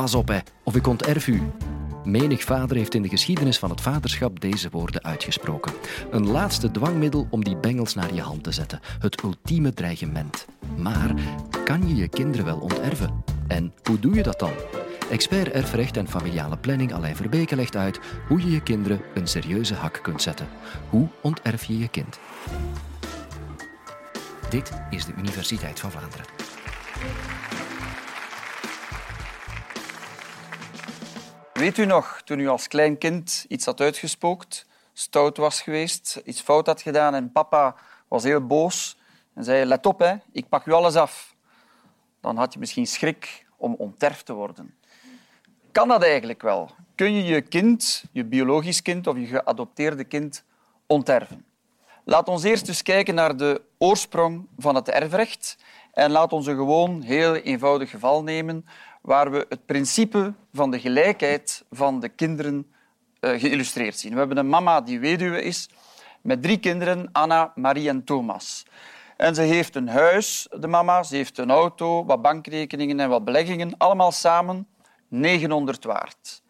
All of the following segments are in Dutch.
Pas op, hè, of ik onterf u. Menig vader heeft in de geschiedenis van het vaderschap deze woorden uitgesproken. Een laatste dwangmiddel om die bengels naar je hand te zetten. Het ultieme dreigement. Maar kan je je kinderen wel onterven? En hoe doe je dat dan? Expert erfrecht en familiale planning Alain Verbeke legt uit hoe je je kinderen een serieuze hak kunt zetten. Hoe onterf je je kind? Dit is de Universiteit van Vlaanderen. Weet u nog, toen u als klein kind iets had uitgespookt, stout was geweest, iets fout had gedaan en papa was heel boos en zei let op, hè, ik pak u alles af. Dan had je misschien schrik om onterfd te worden. Kan dat eigenlijk wel? Kun je je kind, je biologisch kind of je geadopteerde kind, onterven? Laat ons eerst eens kijken naar de oorsprong van het erfrecht en laat ons een gewoon heel eenvoudig geval nemen waar we het principe van de gelijkheid van de kinderen uh, geïllustreerd zien. We hebben een mama die weduwe is met drie kinderen, Anna, Marie en Thomas. En ze heeft een huis, de mama, ze heeft een auto, wat bankrekeningen en wat beleggingen, allemaal samen 900 waard.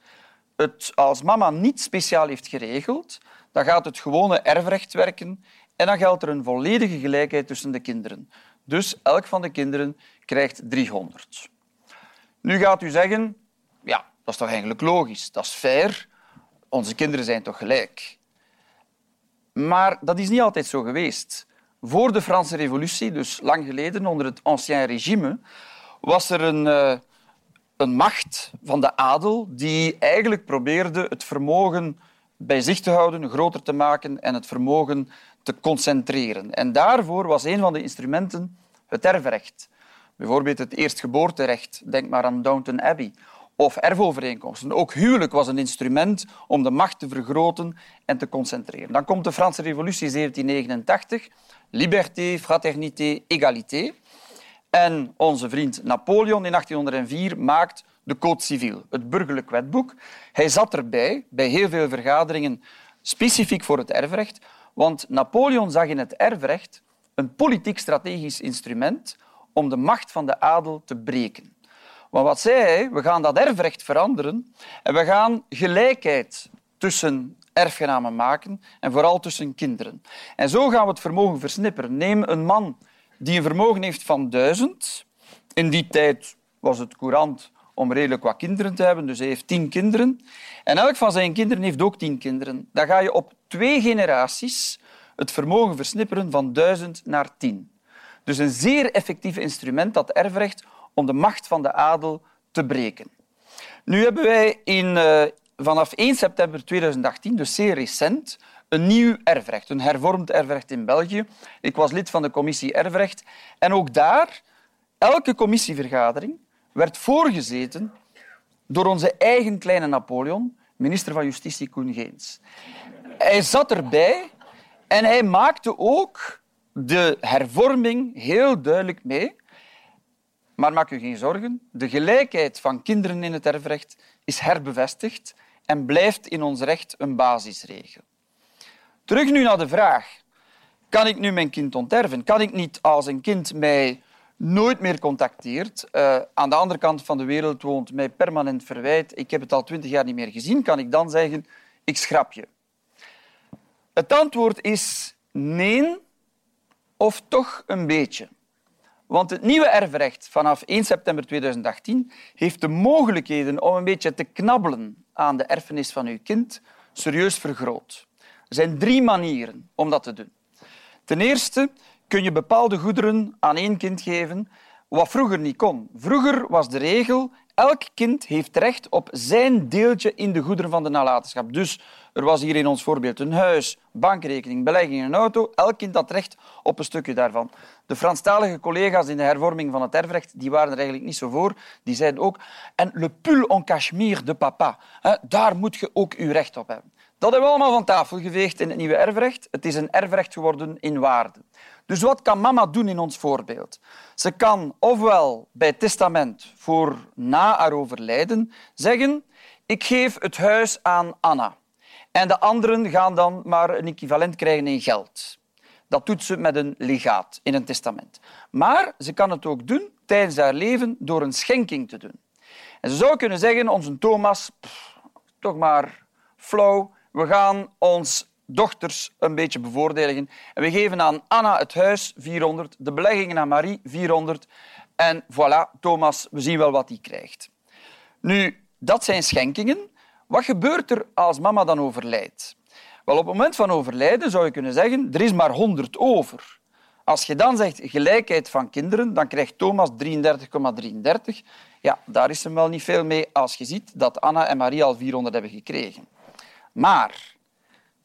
Het als mama niet speciaal heeft geregeld, dan gaat het gewone erfrecht werken en dan geldt er een volledige gelijkheid tussen de kinderen. Dus elk van de kinderen krijgt 300. Nu gaat u zeggen, ja, dat is toch eigenlijk logisch, dat is fair, onze kinderen zijn toch gelijk. Maar dat is niet altijd zo geweest. Voor de Franse Revolutie, dus lang geleden, onder het Ancien Régime, was er een, uh, een macht van de adel die eigenlijk probeerde het vermogen bij zich te houden, groter te maken en het vermogen te concentreren. En daarvoor was een van de instrumenten het erfrecht. Bijvoorbeeld het eerstgeboorterecht, denk maar aan Downton Abbey. Of erfovereenkomsten. Ook huwelijk was een instrument om de macht te vergroten en te concentreren. Dan komt de Franse Revolutie 1789. Liberté, fraternité, égalité. En onze vriend Napoleon in 1804 maakt de Code Civil, het burgerlijk wetboek. Hij zat erbij, bij heel veel vergaderingen, specifiek voor het erfrecht. Want Napoleon zag in het erfrecht een politiek-strategisch instrument om de macht van de adel te breken. Maar wat zei hij? We gaan dat erfrecht veranderen en we gaan gelijkheid tussen erfgenamen maken en vooral tussen kinderen. En zo gaan we het vermogen versnipperen. Neem een man die een vermogen heeft van duizend. In die tijd was het courant om redelijk wat kinderen te hebben, dus hij heeft tien kinderen. En elk van zijn kinderen heeft ook tien kinderen. Dan ga je op twee generaties het vermogen versnipperen van duizend naar tien. Dus een zeer effectief instrument, dat erfrecht, om de macht van de adel te breken. Nu hebben wij in, uh, vanaf 1 september 2018, dus zeer recent, een nieuw erfrecht, een hervormd erfrecht in België. Ik was lid van de commissie erfrecht en ook daar, elke commissievergadering, werd voorgezeten door onze eigen kleine Napoleon, minister van Justitie Koen Geens. Hij zat erbij en hij maakte ook de hervorming heel duidelijk mee. Maar maak u geen zorgen, de gelijkheid van kinderen in het erfrecht is herbevestigd en blijft in ons recht een basisregel. Terug nu naar de vraag. Kan ik nu mijn kind onterven? Kan ik niet als een kind mij nooit meer contacteert, uh, aan de andere kant van de wereld woont, mij permanent verwijt, ik heb het al twintig jaar niet meer gezien, kan ik dan zeggen, ik schrap je? Het antwoord is nee, of toch een beetje. Want het nieuwe erfrecht vanaf 1 september 2018 heeft de mogelijkheden om een beetje te knabbelen aan de erfenis van uw kind serieus vergroot. Er zijn drie manieren om dat te doen. Ten eerste kun je bepaalde goederen aan één kind geven, wat vroeger niet kon. Vroeger was de regel elk kind heeft recht op zijn deeltje in de goederen van de nalatenschap. Dus er was hier in ons voorbeeld een huis, bankrekening, belegging, een auto. Elk kind had recht op een stukje daarvan. De Franstalige collega's in de hervorming van het erfrecht die waren er eigenlijk niet zo voor. Die zeiden ook, en le pull en cachemire de papa, daar moet je ook uw recht op hebben. Dat hebben we allemaal van tafel geveegd in het nieuwe erfrecht. Het is een erfrecht geworden in waarde. Dus wat kan mama doen in ons voorbeeld? Ze kan ofwel bij testament voor na haar overlijden zeggen ik geef het huis aan Anna. En de anderen gaan dan maar een equivalent krijgen in geld. Dat doet ze met een legaat in een testament. Maar ze kan het ook doen tijdens haar leven door een schenking te doen. En ze zou kunnen zeggen, onze Thomas, toch maar flauw, we gaan ons dochters een beetje bevoordelen. En we geven aan Anna het huis 400, de beleggingen aan Marie 400 en voilà, Thomas, we zien wel wat hij krijgt. Nu, dat zijn schenkingen. Wat gebeurt er als mama dan overlijdt? Wel, op het moment van overlijden zou je kunnen zeggen, er is maar 100 over. Als je dan zegt gelijkheid van kinderen, dan krijgt Thomas 33,33. Ja, daar is hem wel niet veel mee als je ziet dat Anna en Marie al 400 hebben gekregen. Maar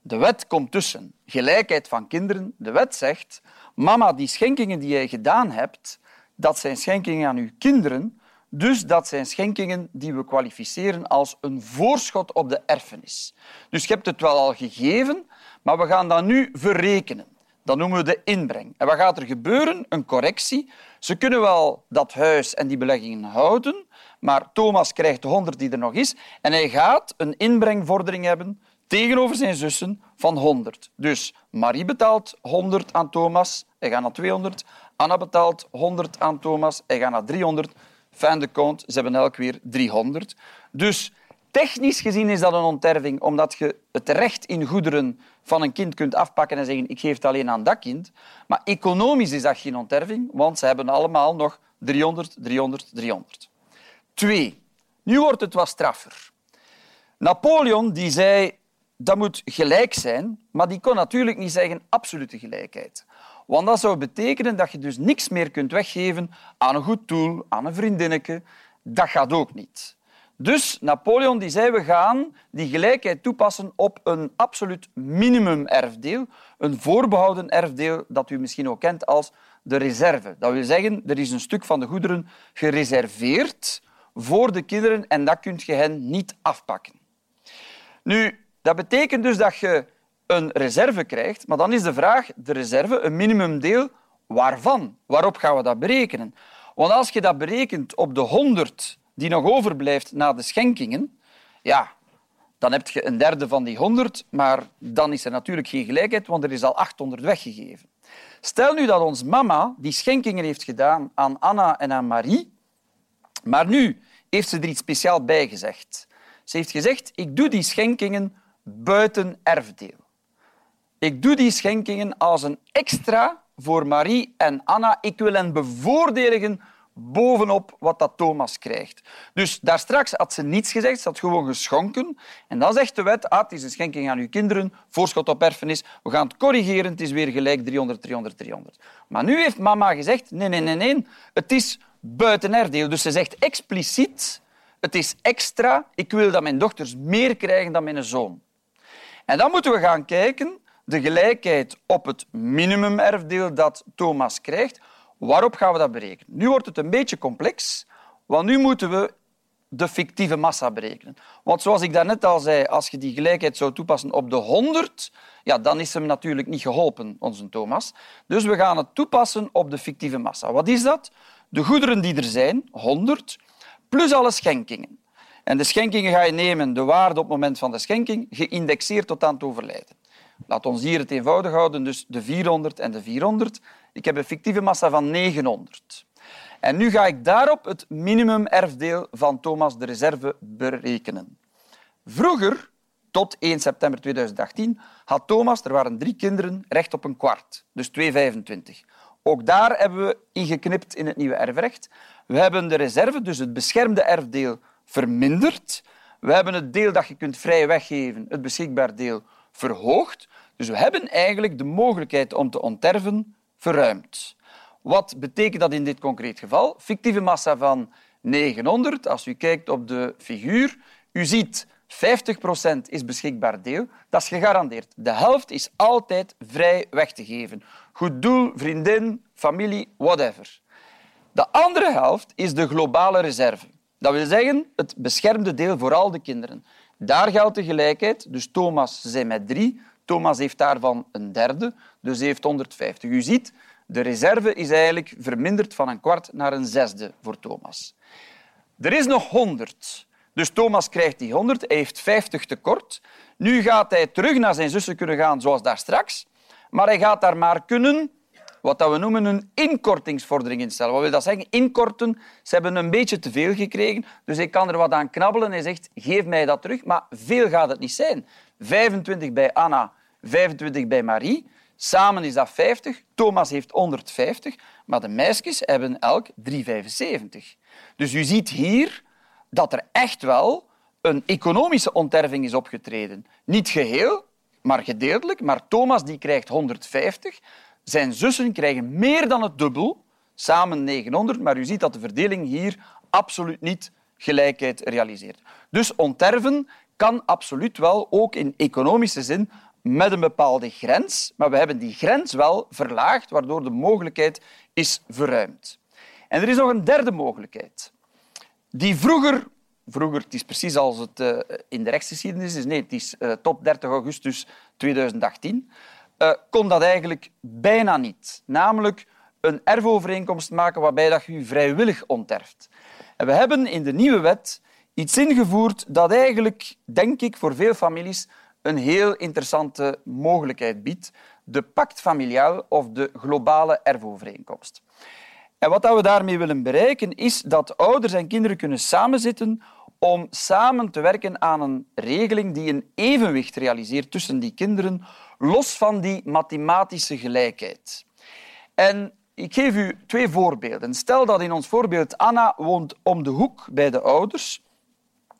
de wet komt tussen. Gelijkheid van kinderen. De wet zegt, mama, die schenkingen die jij gedaan hebt, dat zijn schenkingen aan uw kinderen. Dus dat zijn schenkingen die we kwalificeren als een voorschot op de erfenis. Dus je hebt het wel al gegeven, maar we gaan dat nu verrekenen. Dat noemen we de inbreng. En wat gaat er gebeuren? Een correctie. Ze kunnen wel dat huis en die beleggingen houden, maar Thomas krijgt de 100 die er nog is en hij gaat een inbrengvordering hebben tegenover zijn zussen van 100. Dus Marie betaalt 100 aan Thomas, hij gaat naar 200. Anna betaalt 100 aan Thomas, hij gaat naar 300. Fin de compte, ze hebben elk weer 300. Dus technisch gezien is dat een onterving, omdat je het recht in goederen van een kind kunt afpakken en zeggen ik geef het alleen aan dat kind. Maar economisch is dat geen onterving, want ze hebben allemaal nog 300, 300, 300. Twee. Nu wordt het wat straffer. Napoleon die zei dat moet gelijk zijn, maar die kon natuurlijk niet zeggen absolute gelijkheid. Want dat zou betekenen dat je dus niks meer kunt weggeven aan een goed doel, aan een vriendinnetje. Dat gaat ook niet. Dus Napoleon die zei, we gaan die gelijkheid toepassen op een absoluut minimum-erfdeel, een voorbehouden erfdeel dat u misschien ook kent als de reserve. Dat wil zeggen, er is een stuk van de goederen gereserveerd voor de kinderen en dat kun je hen niet afpakken. Nu, dat betekent dus dat je een reserve krijgt, maar dan is de vraag, de reserve, een minimumdeel, waarvan? Waarop gaan we dat berekenen? Want als je dat berekent op de 100 die nog overblijft na de schenkingen, ja, dan heb je een derde van die 100, maar dan is er natuurlijk geen gelijkheid, want er is al 800 weggegeven. Stel nu dat ons mama die schenkingen heeft gedaan aan Anna en aan Marie, maar nu heeft ze er iets speciaal bij gezegd. Ze heeft gezegd, ik doe die schenkingen buiten erfdeel. Ik doe die schenkingen als een extra voor Marie en Anna. Ik wil hen bevoordelen bovenop wat dat Thomas krijgt. Dus daar straks had ze niets gezegd, ze had gewoon geschonken. En dan zegt de wet, ah, het is een schenking aan uw kinderen, voorschot op erfenis, we gaan het corrigeren, het is weer gelijk 300, 300, 300. Maar nu heeft mama gezegd, nee, nee, nee, nee, het is buiten erfdeel. Dus ze zegt expliciet, het is extra, ik wil dat mijn dochters meer krijgen dan mijn zoon. En dan moeten we gaan kijken, de gelijkheid op het minimumerfdeel dat Thomas krijgt, waarop gaan we dat berekenen? Nu wordt het een beetje complex, want nu moeten we de fictieve massa berekenen. Want zoals ik daarnet al zei, als je die gelijkheid zou toepassen op de 100, ja, dan is hem natuurlijk niet geholpen, onze Thomas. Dus we gaan het toepassen op de fictieve massa. Wat is dat? De goederen die er zijn, 100, plus alle schenkingen. En de schenkingen ga je nemen, de waarde op het moment van de schenking, geïndexeerd tot aan het overlijden. Laat ons hier het eenvoudig houden, dus de 400 en de 400. Ik heb een fictieve massa van 900. En nu ga ik daarop het minimum-erfdeel van Thomas de Reserve berekenen. Vroeger, tot 1 september 2018, had Thomas, er waren drie kinderen, recht op een kwart, dus 2,25. Ook daar hebben we ingeknipt in het nieuwe erfrecht. We hebben de reserve, dus het beschermde erfdeel, verminderd. We hebben het deel dat je kunt vrij weggeven, het beschikbaar deel, verhoogd. Dus we hebben eigenlijk de mogelijkheid om te onterven verruimd. Wat betekent dat in dit concreet geval? Fictieve massa van 900. Als u kijkt op de figuur, u ziet 50% is beschikbaar deel. Dat is gegarandeerd. De helft is altijd vrij weg te geven. Goed doel, vriendin, familie, whatever. De andere helft is de globale reserve. Dat wil zeggen het beschermde deel voor al de kinderen. Daar geldt de gelijkheid. Dus Thomas zijn met drie. Thomas heeft daarvan een derde, dus heeft 150. U ziet, de reserve is eigenlijk verminderd van een kwart naar een zesde voor Thomas. Er is nog 100. Dus Thomas krijgt die 100, hij heeft 50 tekort. Nu gaat hij terug naar zijn zussen kunnen gaan, zoals daar straks. Maar hij gaat daar maar kunnen wat dat we noemen een inkortingsvordering instellen. Wat wil dat zeggen? Inkorten. Ze hebben een beetje te veel gekregen, dus ik kan er wat aan knabbelen. Hij zegt, geef mij dat terug. Maar veel gaat het niet zijn. 25 bij Anna, 25 bij Marie. Samen is dat 50. Thomas heeft 150, maar de meisjes hebben elk 375. Dus u ziet hier dat er echt wel een economische onterving is opgetreden. Niet geheel, maar gedeeltelijk. Maar Thomas die krijgt 150. Zijn zussen krijgen meer dan het dubbel, samen 900. Maar u ziet dat de verdeling hier absoluut niet gelijkheid realiseert. Dus onterven kan absoluut wel, ook in economische zin, met een bepaalde grens. Maar we hebben die grens wel verlaagd, waardoor de mogelijkheid is verruimd. En er is nog een derde mogelijkheid, die vroeger vroeger, het is precies als het uh, in de rechtsgeschiedenis is, nee, het is uh, tot 30 augustus 2018, uh, kon dat eigenlijk bijna niet. Namelijk een erfovereenkomst maken waarbij dat je vrijwillig onterft. En we hebben in de nieuwe wet iets ingevoerd dat eigenlijk, denk ik, voor veel families een heel interessante mogelijkheid biedt. De pact familiaal of de globale erfovereenkomst. En wat we daarmee willen bereiken, is dat ouders en kinderen kunnen samenzitten om samen te werken aan een regeling die een evenwicht realiseert tussen die kinderen, los van die mathematische gelijkheid. En ik geef u twee voorbeelden. Stel dat in ons voorbeeld Anna woont om de hoek bij de ouders.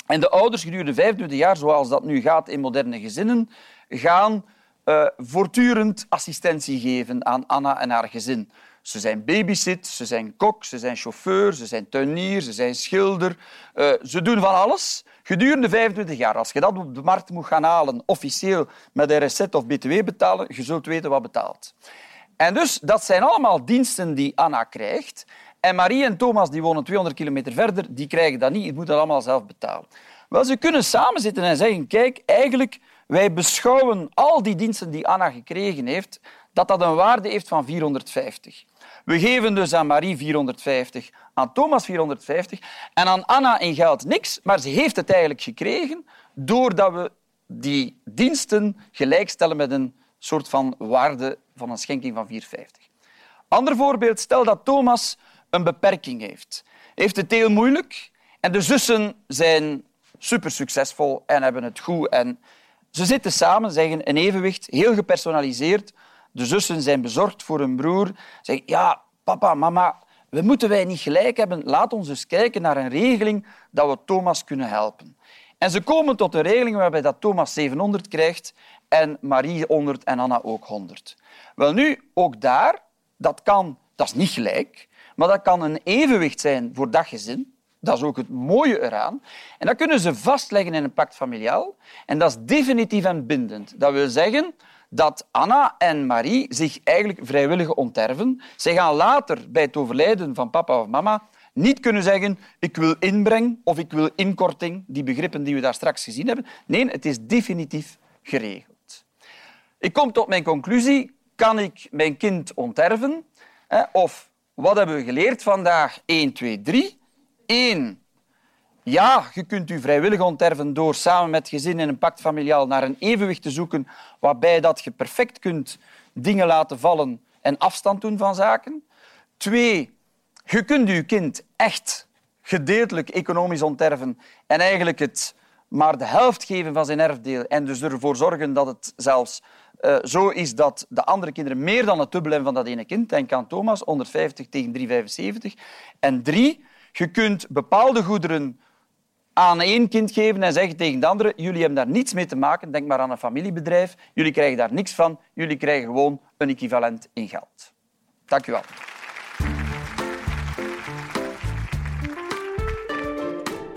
En de ouders gedurende 25 jaar, zoals dat nu gaat in moderne gezinnen, gaan uh, voortdurend assistentie geven aan Anna en haar gezin. Ze zijn babysit, ze zijn kok, ze zijn chauffeur, ze zijn tuinier, ze zijn schilder. Uh, ze doen van alles gedurende 25 jaar. Als je dat op de markt moet gaan halen, officieel met een recept of btw betalen, je zult weten wat betaalt. En dus, dat zijn allemaal diensten die Anna krijgt. En Marie en Thomas die wonen 200 kilometer verder, die krijgen dat niet. Die moeten dat allemaal zelf betalen. Wel, ze kunnen samen zitten en zeggen, kijk, eigenlijk, wij beschouwen al die diensten die Anna gekregen heeft, dat dat een waarde heeft van 450. We geven dus aan Marie 450, aan Thomas 450 en aan Anna in geld niks, maar ze heeft het eigenlijk gekregen doordat we die diensten gelijkstellen met een soort van waarde van een schenking van 450. Ander voorbeeld, stel dat Thomas een beperking heeft. Heeft het heel moeilijk en de zussen zijn super succesvol en hebben het goed. En ze zitten samen, zeggen een evenwicht, heel gepersonaliseerd. De zussen zijn bezorgd voor hun broer. Zeggen, ja, papa, mama, we moeten wij niet gelijk hebben. Laat ons eens kijken naar een regeling dat we Thomas kunnen helpen. En ze komen tot een regeling waarbij dat Thomas 700 krijgt en Marie 100 en Anna ook 100. Wel nu, ook daar, dat kan, dat is niet gelijk, maar dat kan een evenwicht zijn voor dat gezin. Dat is ook het mooie eraan. En dat kunnen ze vastleggen in een pact familiaal. En dat is definitief en bindend. Dat wil zeggen dat Anna en Marie zich eigenlijk vrijwillig onterven. Ze gaan later, bij het overlijden van papa of mama, niet kunnen zeggen ik wil inbreng of ik wil inkorting, die begrippen die we daar straks gezien hebben. Nee, het is definitief geregeld. Ik kom tot mijn conclusie. Kan ik mijn kind onterven? Of wat hebben we geleerd vandaag? 1, 2, 3. 1. Ja, je kunt u vrijwillig onterven door samen met gezin in een pact familiaal naar een evenwicht te zoeken waarbij dat je perfect kunt dingen laten vallen en afstand doen van zaken. Twee, je kunt je kind echt gedeeltelijk economisch onterven en eigenlijk het maar de helft geven van zijn erfdeel en dus ervoor zorgen dat het zelfs uh, zo is dat de andere kinderen meer dan het dubbele hebben van dat ene kind. Denk aan Thomas, 150 tegen 375. En drie, je kunt bepaalde goederen aan één kind geven en zeggen tegen de andere jullie hebben daar niets mee te maken, denk maar aan een familiebedrijf, jullie krijgen daar niks van, jullie krijgen gewoon een equivalent in geld. Dank u wel.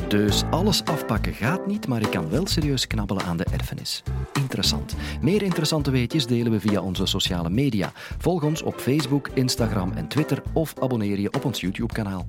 Dus alles afpakken gaat niet, maar ik kan wel serieus knabbelen aan de erfenis. Interessant. Meer interessante weetjes delen we via onze sociale media. Volg ons op Facebook, Instagram en Twitter of abonneer je op ons YouTube-kanaal.